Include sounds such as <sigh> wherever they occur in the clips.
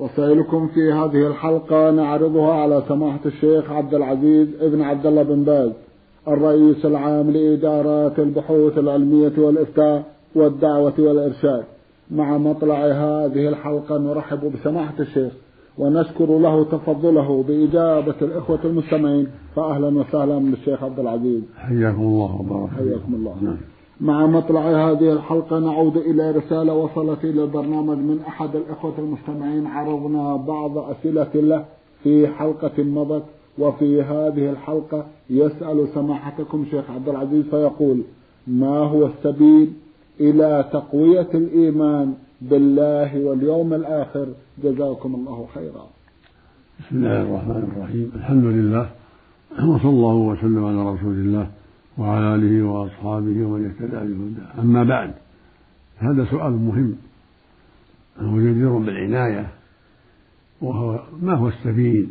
رسائلكم في هذه الحلقة نعرضها على سماحة الشيخ عبد العزيز ابن عبد الله بن باز الرئيس العام لإدارات البحوث العلمية والإفتاء والدعوة والإرشاد. مع مطلع هذه الحلقة نرحب بسماحة الشيخ ونشكر له تفضله بإجابة الإخوة المستمعين فأهلا وسهلا بالشيخ عبد العزيز. حياكم الله وبارك حياكم الله. نعم. مع مطلع هذه الحلقة نعود إلى رسالة وصلت إلى البرنامج من أحد الإخوة المستمعين. عرضنا بعض أسئلة له في حلقة مضت وفي هذه الحلقة يسأل سماحتكم شيخ عبد العزيز فيقول ما هو السبيل إلى تقوية الإيمان بالله واليوم الآخر؟ جزاكم الله خيرا. بسم الله الرحمن الرحيم. الحمد لله وصلى الله وسلم على رسول الله. وعلى آله وأصحابه ومن اهتدى بهداه. أما بعد هذا سؤال مهم هو جدير بالعناية وهو ما هو السبيل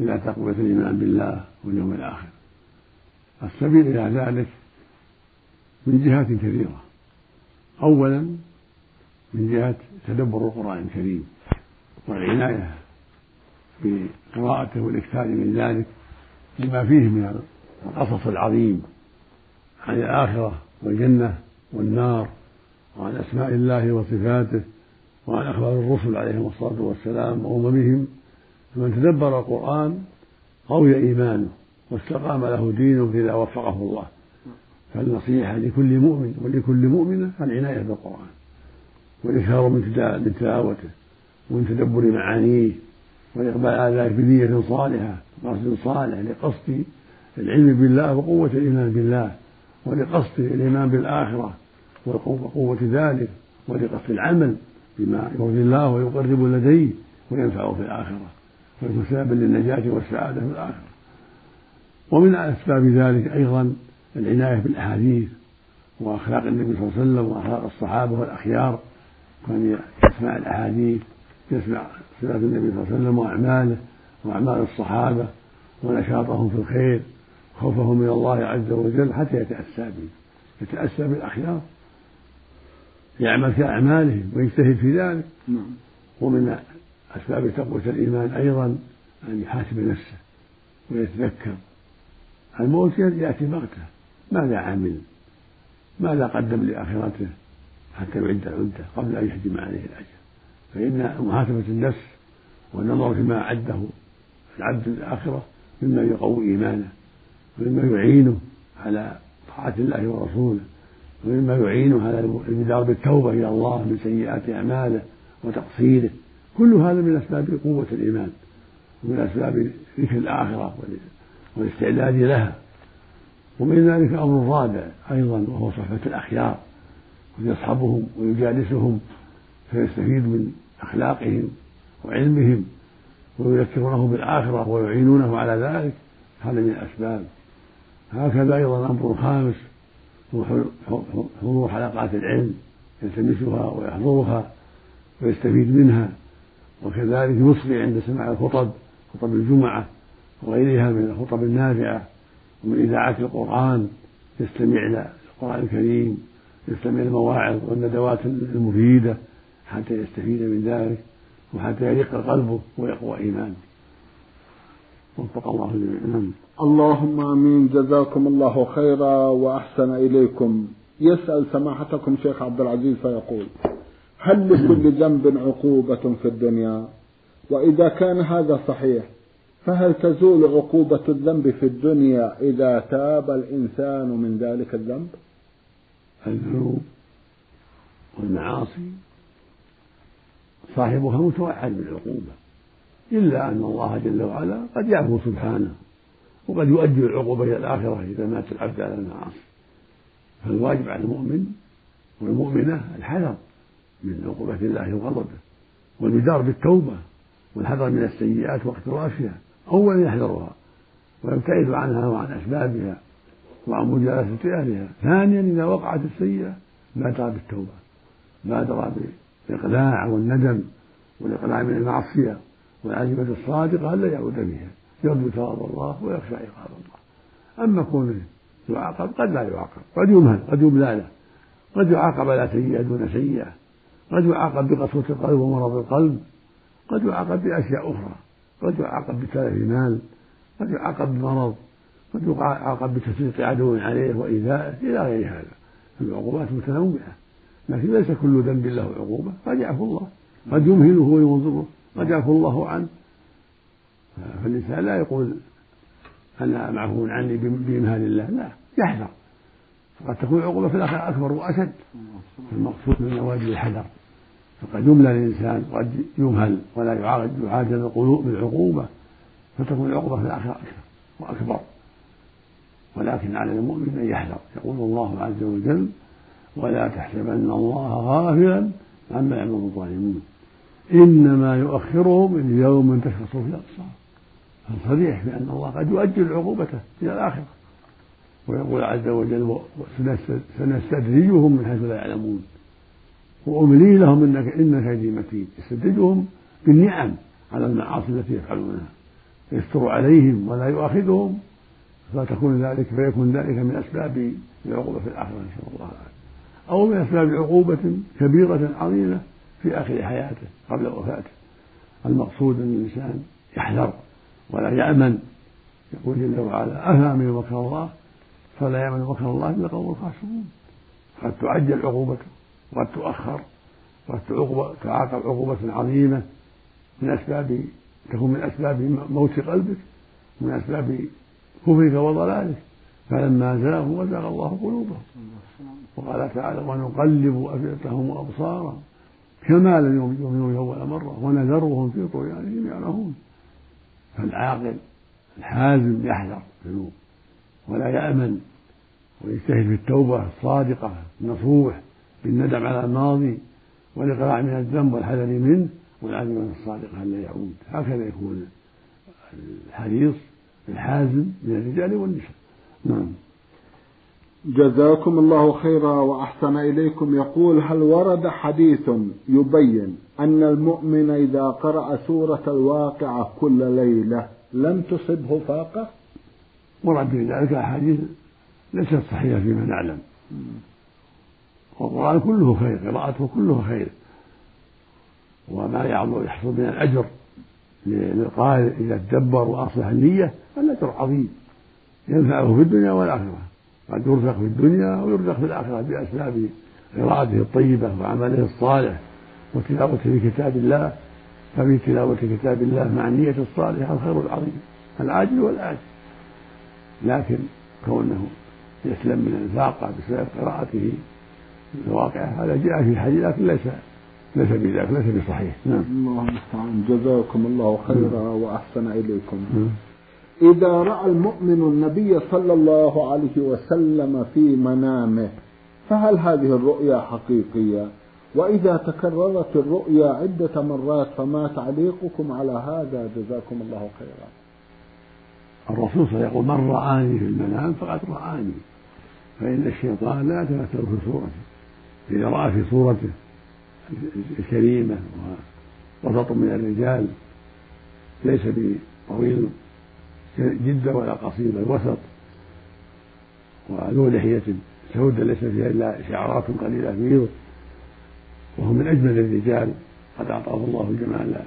إلى تقوية الإيمان بالله واليوم الآخر؟ السبيل إلى ذلك من جهات كثيرة. أولا من جهة تدبر القرآن الكريم والعناية بقراءته والإكثار من ذلك لما فيه من القصص العظيم عن الآخرة والجنة والنار وعن أسماء الله وصفاته وعن أخبار الرسل عليهم الصلاة والسلام وأممهم. فمن تدبر القرآن قوي إيمانه واستقام له دينه إذا وفقه الله. فالنصيحة لكل مؤمن ولكل مؤمنة العناية بالقرآن والإكثار من تلاوته ومن تدبر معانيه والإقبال على ذلك بنية صالحة قصد صالح لقصد العلم بالله وقوة الإيمان بالله. ولقصد الإيمان بالآخرة وقوة ذلك ولقصد العمل بما يرضي الله ويقرب لديه وينفعه في الآخرة ويكون سببا للنجاة والسعادة في الآخرة. ومن أسباب ذلك أيضا العناية بالأحاديث وأخلاق النبي صلى الله عليه وسلم وأخلاق الصحابة والأخيار كان يسمع الأحاديث يسمع صفات النبي صلى الله عليه وسلم وأعماله وأعمال الصحابة ونشاطهم في الخير. خوفهم من الله عز وجل حتى يتأسى به. يتأسى بالأخيار. يعمل كأعمالهم ويجتهد في ذلك. نعم. ومن أسباب تقوية الإيمان أيضا أن يحاسب نفسه ويتذكر. الموت يأتي بغتة. ماذا عمل؟ ماذا قدم لآخرته حتى يعد العدة قبل أن يهجم عليه الأجل فإن محاسبة النفس والنظر فيما أعده العبد للآخرة مما يقوي إيمانه. ومما يعينه على طاعة الله ورسوله ومما يعينه على البدار بالتوبة إلى الله من سيئات أعماله وتقصيره. كل هذا من أسباب قوة الإيمان ومن أسباب ذكر الآخرة والاستعداد لها. ومن ذلك أمر رابع أيضا وهو صحبة الأخيار ويصحبهم ويجالسهم فيستفيد من أخلاقهم وعلمهم ويذكرونه بالآخرة ويعينونه على ذلك. هذا من الأسباب. هكذا أيضا أمر خامس هو حضور حلقات العلم يلتمسها ويحضرها ويستفيد منها وكذلك يصغي عند سماع الخطب خطب الجمعة وغيرها من الخطب النافعة ومن إذاعة القرآن يستمع إلى القرآن الكريم يستمع المواعظ والندوات المفيدة حتى يستفيد من ذلك وحتى يرق قلبه ويقوى إيمانه. وفق الله جميعا اللهم آمين. جزاكم الله خيرا وأحسن إليكم. يسأل سماحتكم شيخ عبد العزيز فيقول هل لكل ذنب عقوبة في الدنيا؟ وإذا كان هذا صحيح فهل تزول عقوبة الذنب في الدنيا إذا تاب الإنسان من ذلك الذنب؟ الذنوب والمعاصي صاحبها متوعد بالعقوبة. إلا أن الله جل وعلا قد يعفو سبحانه وقد يؤدي العقوبة إلى الآخرة إذا مات العبد على المعاصي. فالواجب على المؤمن والمؤمنة الحذر من عقوبة الله وغضبه والبدار بالتوبة والحذر من السيئات واقترافها أولا يحذرها ويبتعد عنها وعن أسبابها وعن مجالسة أهلها. ثانيا إذا وقعت السيئة بادر بالتوبة بادر بالإقلاع والندم والإقلاع من المعصية. والعزيمة الصادقة ألا يعود فيها يرجو ثواب الله ويخشى عقاب الله. أما كونه يعاقب قد لا يعاقب قد يمهل قد يملى له قد يعاقب على سيئة دون سيئة قد يعاقب بقسوة القلب ومرض القلب قد يعاقب بأشياء أخرى قد يعاقب بتلف مال قد يعاقب بمرض قد يعاقب بتسليط عدو عليه وإيذائه إلى غير هذا. العقوبات متنوعة لكن ليس كل ذنب له عقوبة قد يعفو الله. قد يمهله وينظره. قد يعفو الله عنه. فالإنسان لا يقول أنا معفو عني بإمهال الله. لا يحذر. فقد تكون العقوبة في الآخرة أكبر وأشد. المقصود من واجب الحذر. فقد يملى الإنسان وقد يمهل ولا يعاجل القلوب بالعقوبة. فتكون العقوبة في الآخرة أكثر وأكبر. ولكن على المؤمن أن يحذر. يقول الله عز وجل ولا تحسبن الله غافلا عما يعمل الظالمون. إنما يؤخرهم ليوم تشخص فيه الأبصار. فصريح بأن الله قد يؤجل عقوبته إلى الآخرة. ويقول عز وجل سنستدرجهم من حيث لا يعلمون. وأملي لهم إنك إن كيدي متين. يستدرجهم بالنعم على المعاصي التي يفعلونها. يستر عليهم ولا يؤاخذهم. فتكون ذلك فيكون ذلك من أسباب العقوبة في الآخرة شاء الله أو من أسباب عقوبة كبيرة عظيمة. في آخر حياته قبل وفاته. المقصود أن الإنسان يحذر ولا يأمن. يقول جل وعلا أفأمن مكر الله؟ فلا يأمن مكر الله إلا قوم الخاسرون. قد تعجل عقوبته وقد تؤخر وقد تعاقب عقوبة عظيمة. من أسباب تكون من أسباب موت قلبك من أسباب كفرك وضلالك. فلما زاغوا وزاغ الله قلوبهم. وقال تعالى ونقلب أفئدتهم وأبصارهم. كما لم يؤمنوا أول مرة ونذرهم في طغيانهم يعمهون فالعاقل الحازم يحذر الذنوب ولا يأمن ويجتهد في التوبة الصادقة النصوح بالندم على الماضي والإقلاع من الذنب والحذر منه والعزيمة الصادقة أن لا يعود. هكذا يكون الحريص الحازم من الرجال والنساء. نعم. جزاكم الله خيرا وأحسن إليكم. يقول هل ورد حديث يبين أن المؤمن إذا قرأ سورة الواقعة كل ليلة لم تصبه فاقة؟ ورد في ذلك أحاديث ليست صحيحة فيما نعلم. والقرآن كله خير قراءته كله خير. وما يحصل من الأجر للقارئ إذا تدبر وأصلح النية الأجر عظيم. ينفعه في الدنيا والآخرة. قد يرزق في الدنيا ويرزق في الآخرة بأسباب قراءته الطيبة وعمله الصالح وتلاوته لكتاب الله. ففي تلاوة كتاب الله مع النية الصالحة الخير العظيم العاجل والآجل. لكن كونه يسلم من الفاقة بسبب قراءته الواقعة هذا جاء في الحديث لكن ليس ليس بذلك ليس بصحيح. نعم. الله المستعان جزاكم الله خيرا نعم. وأحسن إليكم. نعم. إذا رأى المؤمن النبي صلى الله عليه وسلم في منامه فهل هذه الرؤيا حقيقية؟ وإذا تكررت الرؤيا عدة مرات فما تعليقكم على هذا؟ جزاكم الله خيرا. الرسول صلى الله عليه وسلم يقول من رآني في المنام فقد رآني فإن الشيطان لا يتمثل في صورته إذا رأى في صورته الكريمة وسط من الرجال ليس بطويل جدا ولا قصير بل وسط وذو لحية سودة ليس فيها إلا شعرات قليلة بيض وهو من أجمل الرجال. قد أعطاه الله الجمال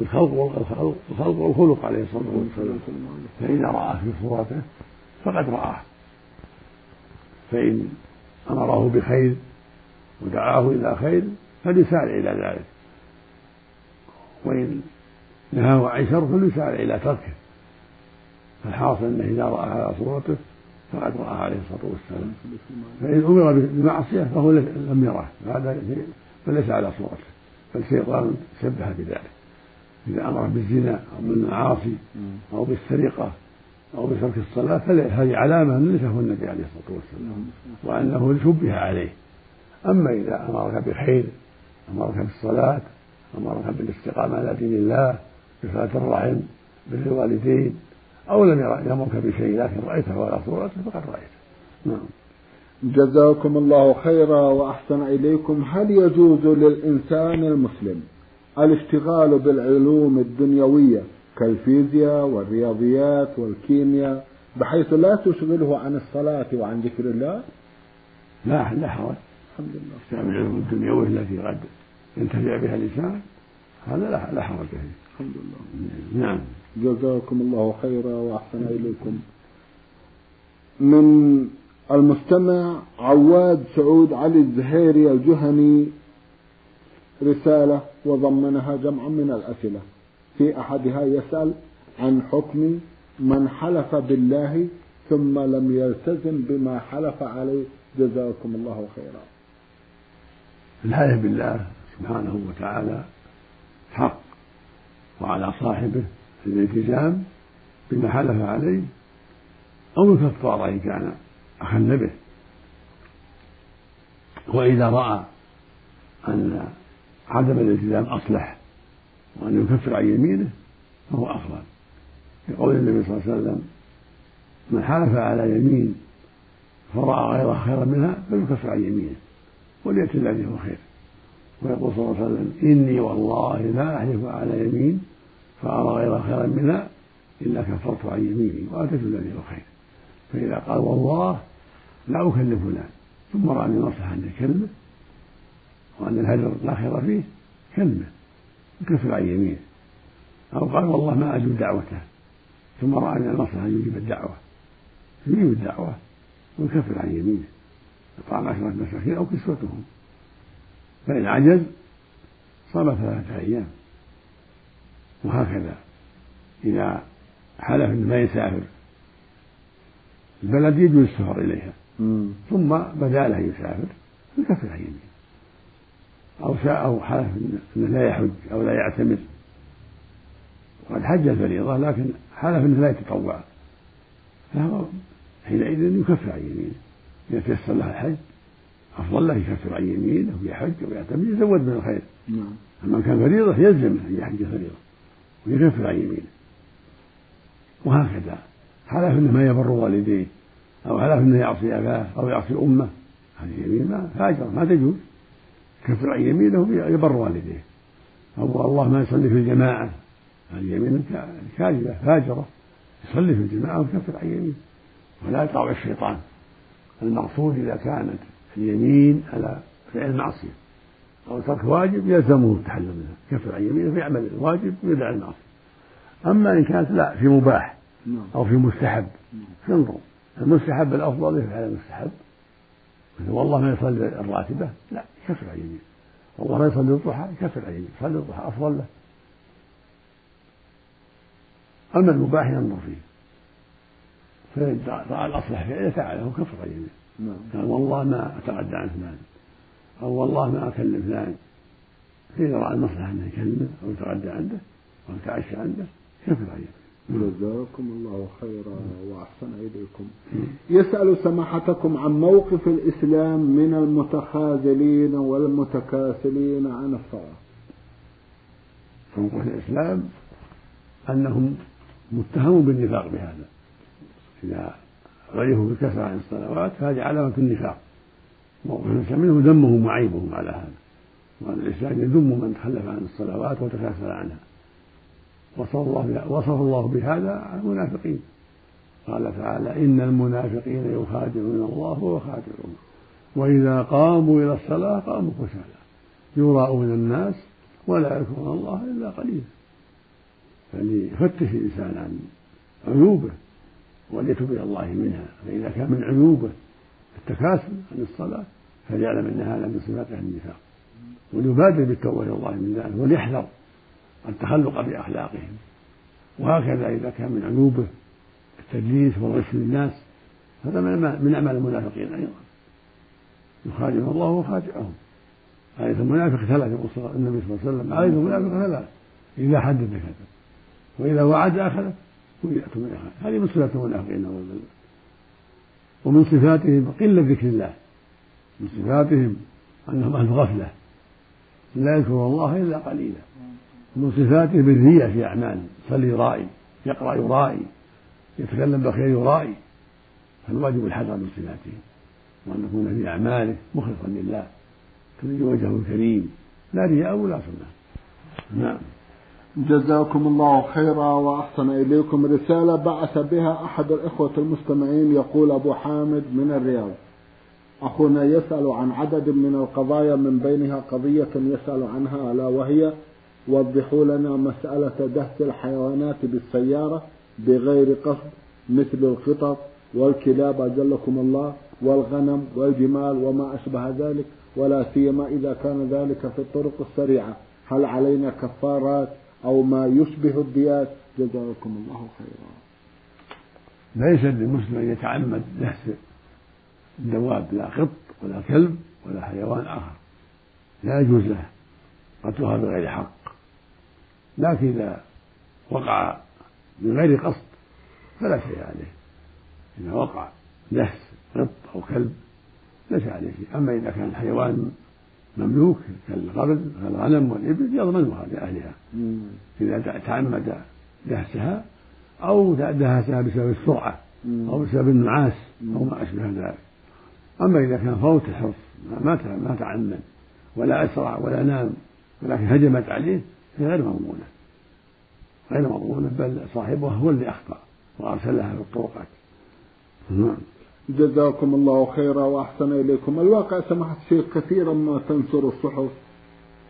الخلق والخلق الخلق والخلق عليه الصلاة والسلام. فإذا رآه في صورته فقد رآه. فإن أمره بخير ودعاه إلى خير فليسارع إلى ذلك. وإن نهاه عن شر فليسارع إلى تركه. فالحاصل أنه إذا رأى على صورته فقد رأى عليه الصلاة والسلام. فإن أمر بمعصية فهو لم يره. هذا فليس على صورته. فالشيطان شبه بذلك. إذا أمر بالزنا أو بالمعاصي أو بالسرقة أو بترك الصلاة فهذه علامة أن ليس هو النبي عليه الصلاة والسلام. وأنه شبه عليه. أما إذا أمرك بخير أمرك بالصلاة أمرك بالاستقامة على دين الله بصلاة الرحم بر الوالدين أو لم يأمرك بشيء لكن رأيته على صورته فقد رأيته. نعم. جزاكم الله خيرا وأحسن إليكم. هل يجوز للإنسان المسلم الاشتغال بالعلوم الدنيوية كالفيزياء والرياضيات والكيمياء بحيث لا تشغله عن الصلاة وعن ذكر الله؟ لا لا حرج الحمد لله. استعمل العلوم الدنيوية التي قد ينتفع بها الإنسان هذا لا لا حرج فيه. الحمد لله. نعم. جزاكم الله خيرا وأحسن إليكم. من المستمع عواد سعود علي الزهيري الجهني رسالة وضمنها جمعا من الأسئلة. في أحدها يسأل عن حكم من حلف بالله ثم لم يلتزم بما حلف عليه. جزاكم الله خيرا. الحلف بالله سبحانه وتعالى حق وعلى صاحبه. الالتزام بما حلف عليه أو الكفارة إن كان أخل به. وإذا رأى أن عدم الالتزام أصلح وأن يكفر عن يمينه فهو أفضل. لقول النبي صلى الله عليه وسلم من حلف على يمين فرأى غيرها خيرا منها فليكفر عن يمينه وليأتي الذي هو خير. ويقول صلى الله عليه وسلم إني والله لا أحلف على يمين فأرى غيرها خيرا منها إلا كفرت عن يميني وأتيت الذي هو خير. فإذا قال والله لا أكلف فلان ثم رأى أن مصلحة أن يكلمه وأن الهجر لا خير فيه كلمة يكفر عن يمينه. أو قال والله ما أجب دعوته ثم رأى أن المصلحة أن يجيب الدعوة يجيب الدعوة ويكفر عن يمينه. إطعام عشرة مساكين أو كسوتهم. فإن عجز صام ثلاثة أيام. وهكذا. إذا حلف أنه ما يسافر البلد يجوز السفر إليها. ثم بدأ له يسافر يكفر عن يمينه أو شاء أو حلف أنه لا يحج أو لا يعتمر وقد حج الفريضة لكن حلف أنه لا يتطوع. فهو حينئذ يكفر عن يمينه. إذا تيسر له الحج أفضل له يكفر عن يمينه ويحج ويعتمر يزود من الخير. نعم. أما كان فريضة يلزمه أن يحج فريضة. ويكفر عن يمينه وهكذا. حلف أنه ما يبر والديه؟ أو حلف أنه يعصي أباه؟ أو يعصي أمه؟ هذه يمين ما فاجر ما تجوز. كفر عن يمينه يبر والديه. أو الله ما يصلي في الجماعة. هذه يمين كاذبة فاجرة. يصلي في الجماعة ويكفر عن يمينه ولا يطاوع الشيطان. المقصود إذا كانت اليمين على فعل معصية أو ترك واجب يلزمه التحلل منها كفر عن يمينه فيعمل الواجب ويدع المعصية أما إن كانت لا في مباح نعم. أو في مستحب ينظر المستحب الأفضل يفعل المستحب. مثل والله ما يصلي الراتبة لا يكفر عن يمينه والله ما يصلي الضحى يكفر عن يمينه يصلي الضحى أفضل له. أما المباح ينظر فيه. فإن رأى الأصلح فعله فعله كفر عن يمينه نعم. قال والله ما أتغدى عن فلان. أو والله ما أكلم فلان فإذا رأى المصلحة أنه يكلمه أو يتغدى عنده أو يتعشى عنده كفر يمينه جزاكم الله خيرا وأحسن إليكم. يسأل سماحتكم عن موقف الإسلام من المتخاذلين والمتكاسلين عن الصلاة. موقف الإسلام أنهم متهمون بالنفاق بهذا. إذا غيروا بالكسر عن الصلوات فهذه علامة النفاق. الإسلام منه ذمهم وعيبهم على هذا. وأن الإسلام يذم من تخلف عن الصلوات وتكاسل عنها. وصف الله وصف الله بهذا المنافقين. قال تعالى إن المنافقين يخادعون الله وهو وإذا قاموا إلى الصلاة قاموا كسالى. يراءون الناس ولا يذكرون الله إلا قليلا. فليفتش الإنسان عن عيوبه وليتوب إلى الله منها. فإذا كان من عيوبه التكاسل عن الصلاة فليعلم أن هذا من صفات أهل النفاق. وليبادر بالتوبة إلى الله من ذلك وليحذر التخلق بأخلاقهم. وهكذا إذا كان من عيوبه التدليس والغش للناس هذا من أعمال المنافقين أيضا. يخادعون الله وخادعهم. آية المنافق ثلاث يقول النبي صلى الله عليه وسلم آية المنافق ثلاث إذا حدث كذب وإذا وعد أخلف وإذا اؤتمن هذه من صفات المنافقين نعوذ بالله. ومن صفاتهم قلة ذكر الله. من صفاتهم أنهم أهل غفلة. لا يذكرون الله إلا قليلا. من صفاتهم الرياء في أعمالهم صلي رائي يقرأ يرائي يتكلم بخير يرائي. فالواجب الحذر من صفاته وأن يكون في أعماله مخلصا لله. تريد وجهه الكريم. لا رياء ولا سنة نعم. جزاكم الله خيرا وأحسن إليكم رسالة بعث بها أحد الإخوة المستمعين يقول أبو حامد من الرياض. أخونا يسأل عن عدد من القضايا من بينها قضية يسأل عنها ألا وهي وضحوا لنا مسألة دهس الحيوانات بالسيارة بغير قصد مثل القطط والكلاب أجلكم الله والغنم والجمال وما أشبه ذلك ولا سيما إذا كان ذلك في الطرق السريعة. هل علينا كفارات أو ما يشبه الديات. جزاكم الله خيرا. ليس للمسلم أن يتعمد دهس الدواب لا قط ولا كلب ولا حيوان آخر. لا يجوز له قتلها بغير حق. لكن إذا وقع بغير قصد فلا شيء عليه. إذا وقع دهس قط أو كلب ليس عليه. شيء أما إذا كان الحيوان مملوك كالغرب كالغنم والإبل يضمنها لأهلها. إذا تعمد دهسها أو دهسها بسبب السرعة أو بسبب النعاس أو ما أشبه ذلك. أما إذا كان فوت الحرص ما ما تعمد ولا أسرع ولا نام ولكن هجمت عليه هي غير مضمونة. غير مضمونة بل صاحبها هو اللي أخطأ وأرسلها في الطرقات نعم. جزاكم الله خيرا وأحسن إليكم. الواقع سمحت الشيخ كثيرا ما تنشر الصحف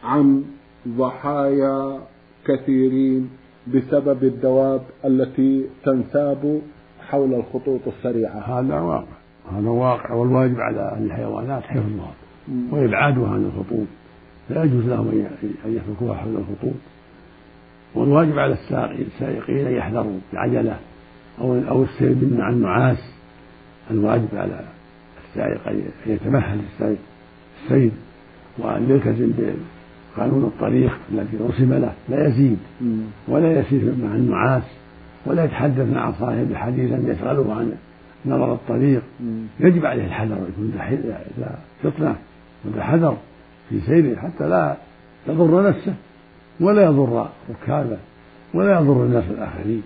عن ضحايا كثيرين بسبب الدواب التي تنساب حول الخطوط السريعة. هذا واقع. هذا واقع والواجب على الحيوانات حفظها وإبعادها عن الخطوط. لا يجوز لهم أن يتركوها حول الخطوط. والواجب على السائقين أن يحذروا العجلة أو أو السير مع النعاس الواجب على السائق أن يتمهل السائق السير وأن يلتزم بقانون الطريق الذي رسم له. لا يزيد ولا يسير مع النعاس ولا يتحدث مع صاحب حديثا يشغله عن نظر الطريق. يجب عليه الحذر يكون ذا فطنة وذا حذر في سيره حتى لا يضر نفسه ولا يضر ركابه ولا يضر الناس الآخرين.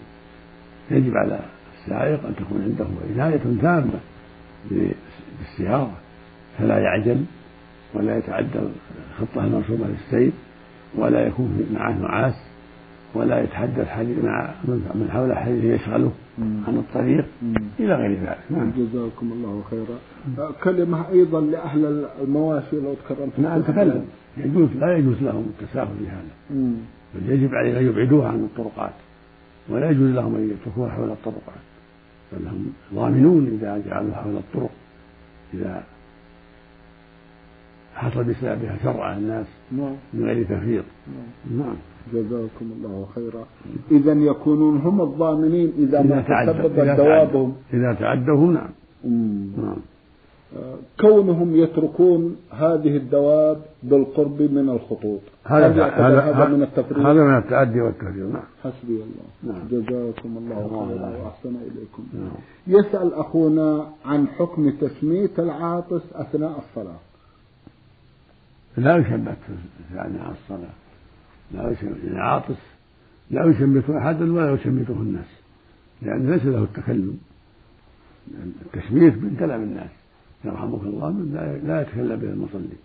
يجب على السائق أن تكون عنده عناية تامة بالسيارة فلا يعجل ولا يتعدى الخطة المرسومة للسير ولا يكون معه نعاس ولا يتحدث حديث مع من حول حديث يشغله عن الطريق إلى غير ذلك. نعم. جزاكم الله خيرا. كلمه أيضا لأهل المواشي لو تكرمت. نعم تكلم. يجوز لا يجوز لهم التساهل في هذا. بل يجب عليهم أن يبعدوها عن الطرقات ولا يجوز لهم أن يتركوها حول الطرقات. بل هم ضامنون إذا جعلوها حول الطرق إذا حصل بسببها شر على الناس نعم. من غير تفريط. نعم, نعم. جزاكم الله خيرا. إذا يكونون هم الضامنين إذا, ما تسببت دوابهم إذا تعدوا نعم. نعم. آه، كونهم يتركون هذه الدواب بالقرب من الخطوط. هذا هذا هذا من التفريط هذا من التعدي والتفريط نعم. حسبي الله. نعم. جزاكم الله خيرا وأحسن إليكم. نعم. يسأل أخونا عن حكم تشميت العاطس أثناء الصلاة. لا يشمت يعني على الصلاة. لا يشمت يعني عاطس لا يشمت أحدا ولا يشمته الناس. لأن ليس له التكلم. التشميت من كلام الناس. يرحمك الله من لا يتكلم به المصلي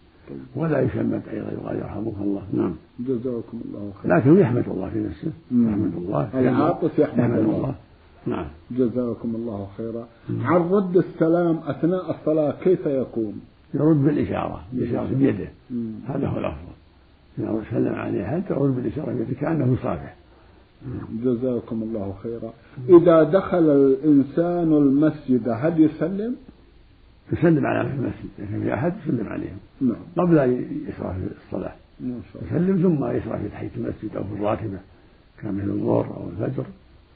ولا يشمت أيضا يقال يرحمك الله. نعم. جزاكم الله خير لكن يحمد الله في نفسه. يحمد الله. العاطس يحمد الله, الله. نعم. جزاكم الله خيرا. عن رد السلام أثناء الصلاة كيف يكون؟ يرد بالإشارة. بالإشارة بيده. هذا هو الأفضل. إذا سلم عليه أحد يرد بالإشارة بيده؟ كأنه يصافح. جزاكم الله خيرا. إذا دخل الإنسان المسجد هل يسلم؟ يسلم على في المسجد إذا كان في أحد يسلم عليهم. نعم. قبل أن يشرع في الصلاة. يسلم ثم يشرع في تحية المسجد أو في الراتبة. كان مثل الظهر أو الفجر.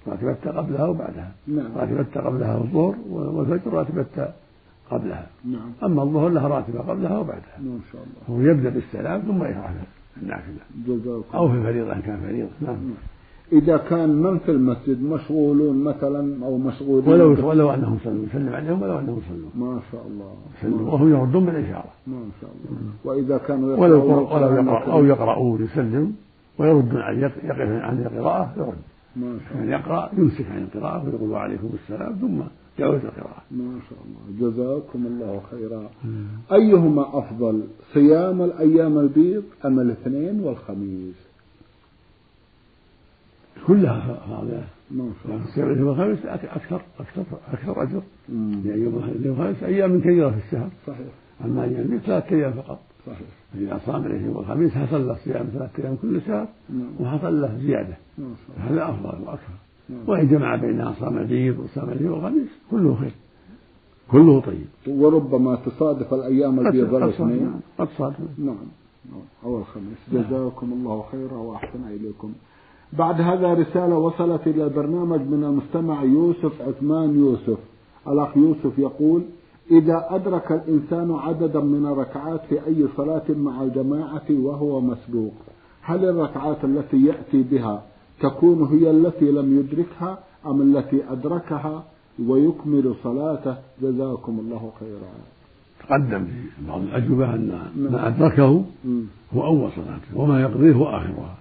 راتبته قبلها وبعدها. نعم. راتبته قبلها الظهر والفجر راتبته قبلها. نعم. أما الظهر لها راتبة قبلها وبعدها. ما شاء الله. هو يبدأ بالسلام ثم يشرع النافلة. أو في الفريضة إن كان فريضة نعم, نعم. إذا كان من في المسجد مشغولون مثلا أو مشغولين ولو ولو أنهم صلوا يسلم عليهم ولو أنهم صلوا. ما شاء الله. وهم يردون بالإشارة ما شاء الله. وإذا كانوا ولو ولو يقرأ أو يقرؤون يسلم ويردون عليه يقف عن القراءة يرد. ما شاء الله. يقرأ يمسك عن القراءة ويقول وعليكم السلام ثم يعود القراءة. ما شاء الله. جزاكم الله خيرا. أيهما أفضل صيام الأيام البيض أم الاثنين والخميس؟ كلها فاضلة لكن صيام الاثنين والخميس أكثر أكثر أكثر أجر. مم. يعني يوم الاثنين والخميس أيام كثيرة في الشهر. صحيح. أما أيام البيض ثلاثة أيام فقط. صحيح. فإذا صام الاثنين والخميس حصل له صيام ثلاثة أيام كل شهر نعم. وحصل له زيادة. هذا أفضل وأكثر. نعم. وإن جمع بينها صام البيض وصام الاثنين والخميس كله خير. كله طيب. وربما تصادف الأيام البيض قد صادف والاثنين نعم. قد صادف نعم. نعم. أو الخميس. جزاكم الله خيرا وأحسن إليكم. بعد هذا رسالة وصلت إلى البرنامج من المستمع يوسف عثمان يوسف الأخ يوسف يقول إذا أدرك الإنسان عددا من الركعات في أي صلاة مع الجماعة وهو مسبوق هل الركعات التي يأتي بها تكون هي التي لم يدركها أم التي أدركها ويكمل صلاته جزاكم الله خيرا تقدم في بعض الأجوبة أن نعم. ما أدركه مم. هو أول صلاته وما يقضيه هو آخرها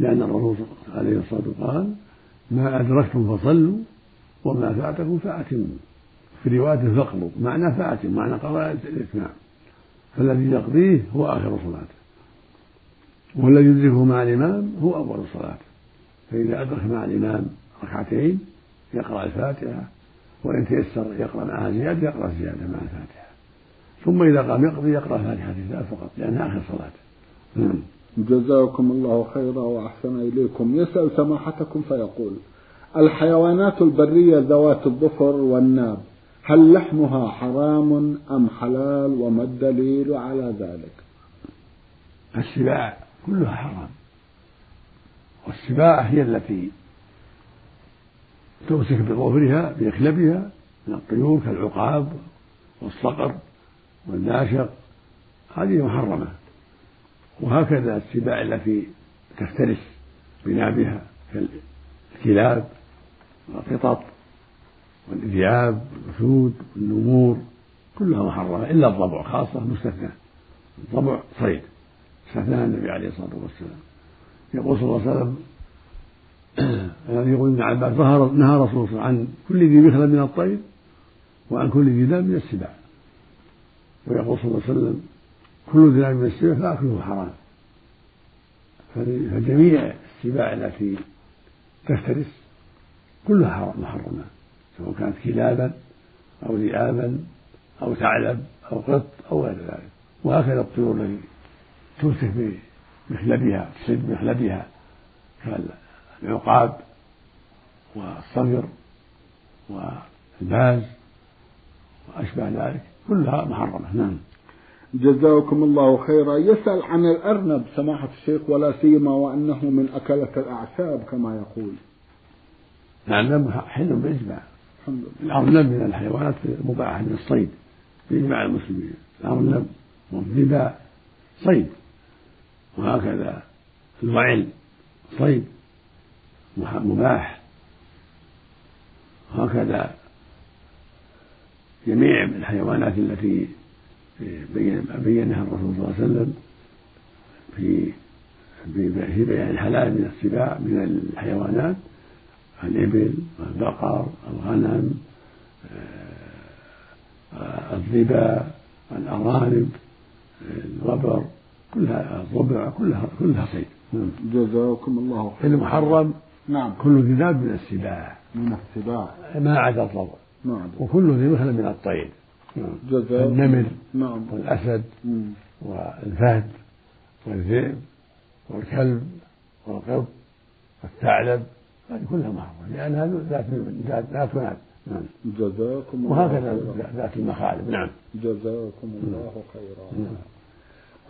لأن الرسول عليه الصلاة والسلام قال ما أدركتم فصلوا وما فاتكم فأتموا. في رواية فاقضوا معنى فأتم معنى قضاء الإتمام فالذي يقضيه هو آخر صلاته والذي يدركه مع الإمام هو أول صلاته فإذا أدرك مع الإمام ركعتين يقرأ الفاتحة وإن تيسر يقرأ معها زيادة يقرأ زيادة مع الفاتحة. ثم إذا قام يقضي يقرأ فاتحة الكتاب فقط لأنها آخر صلاته نعم. جزاكم الله خيرا وأحسن إليكم. يسأل سماحتكم فيقول الحيوانات البرية ذوات الظفر والناب هل لحمها حرام أم حلال وما الدليل على ذلك؟ السباع كلها حرام. والسباع هي التي تمسك بظفرها بإخلبها من الطيور كالعقاب والصقر والناشق هذه محرمة. وهكذا السباع التي تفترس بنابها كالكلاب والقطط والذئاب والأسود والنمور كلها محرمة إلا الضبع خاصة مستثنى الضبع صيد. استثناها النبي عليه الصلاة والسلام. يقول صلى الله عليه وسلم <clears throat> يقول ابن عباس نهى رسول الله عن كل ذي مخلب من الطير وعن كل ذي ذنب من السباع. ويقول صلى الله عليه وسلم كل ذي من السباع فأكله حرام. فجميع السباع التي تفترس كلها حرام محرمة سواء كانت كلابا أو ذئابا أو ثعلب أو قط أو غير ذلك. وهكذا الطيور التي تمسك بمخلبها تصيد بمخلبها كالعقاب والصقر والباز وأشبه ذلك كلها محرمة. نعم. جزاكم الله خيرا. يسأل عن الأرنب سماحة الشيخ ولا سيما وأنه من أكلة الأعشاب كما يقول. الأرنب حل بإجماع الحمد لله. الأرنب من الحيوانات المباحة من الصيد بإجماع المسلمين. الأرنب والظباء صيد. وهكذا الوعل صيد مباح. وهكذا جميع الحيوانات التي بينها الرسول صلى الله عليه وسلم في في بيان الحلال من السباع من الحيوانات الإبل والبقر الغنم آه، الظبا الأرانب الوبر كلها الضبع كلها كلها صيد. نعم. جزاكم الله خيرا. المحرم نعم. كل ذي ذاب من السباع. من السباع. ما عدا الضبع نعم وكل ذي مثل من الطير نعم. النمر نعم. والأسد مم. والفهد والذئب والكلب والقط والثعلب هذه كلها محرمة لأنها ذات ذات ذات نعم. جزاكم الله وهكذا. ذات المخالب نعم. جزاكم الله خيرا. نعم.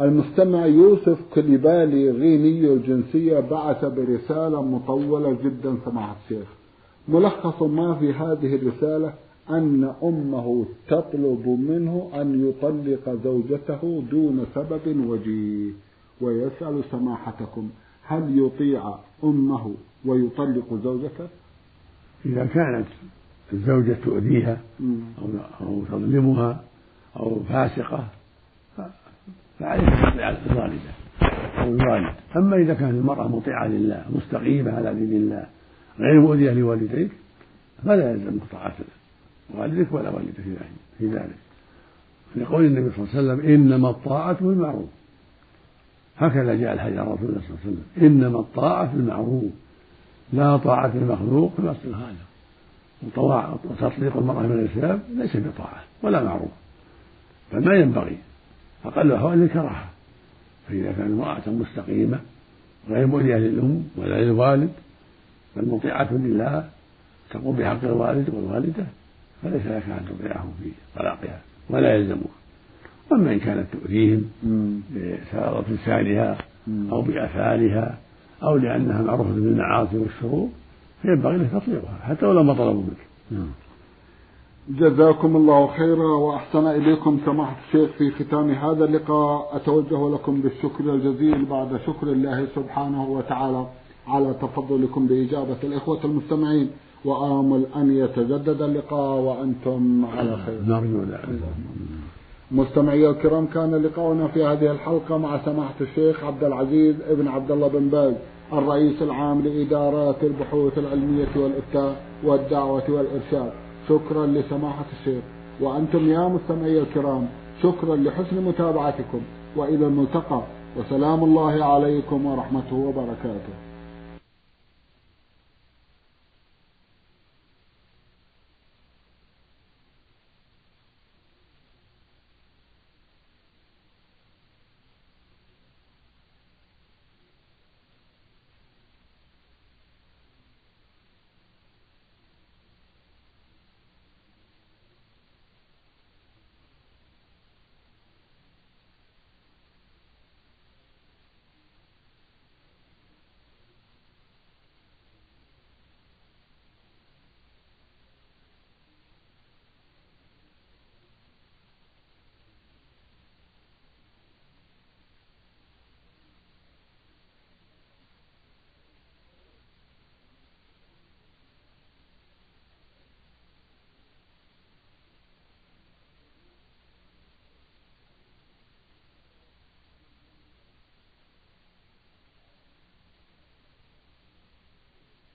المستمع يوسف كليبالي غيني الجنسية بعث برسالة مطولة جدا سماحة الشيخ. ملخص ما في هذه الرسالة؟ أن أمه تطلب منه أن يطلق زوجته دون سبب وجيه ويسأل سماحتكم هل يطيع أمه ويطلق زوجته؟ إذا كانت الزوجة تؤذيها. أو تظلمها أو فاسقة فعليها تطيع الوالدة أو الوالد أما إذا كانت المرأة مطيعة لله مستقيمة على دين الله غير مؤذية لوالديك فلا يلزمك طاعة والدك ولا والدك في ذلك لقول النبي صلى الله عليه وسلم إنما الطاعة بالمعروف هكذا جاء الحديث عن رسول الله صلى الله عليه وسلم إنما الطاعة بالمعروف لا طاعة المخلوق في معصية الخالق وتطليق المرأة من الإسلام ليس بطاعة ولا معروف. بل ما ينبغي. أقل الأحوال الكراهة فإذا كانت امرأة مستقيمة غير مؤذية للأم ولا للوالد بل مطيعة لله تقوم بحق الوالد والوالدة. فليس لك أن تطيعه في طلاقها ولا يلزمك. أما إن كانت تؤذيهم بسبب لسانها أو بأفعالها أو لأنها معروفة بالمعاصي والشرور فينبغي لك تطيعها حتى ولو ما طلبوا منك. نعم. جزاكم الله خيرا وأحسن إليكم سماحة الشيخ في ختام هذا اللقاء. أتوجه لكم بالشكر الجزيل بعد شكر الله سبحانه وتعالى على تفضلكم بإجابة الإخوة المستمعين. وآمل أن يتجدد اللقاء وأنتم على خير. نرجو ذلك. مستمعي الكرام كان لقاؤنا في هذه الحلقة مع سماحة الشيخ عبد العزيز ابن عبد الله بن باز الرئيس العام لإدارات البحوث العلمية والإفتاء والدعوة والإرشاد. شكرا لسماحة الشيخ. وأنتم يا مستمعي الكرام شكرا لحسن متابعتكم وإلى الملتقى. وسلام الله عليكم ورحمته وبركاته.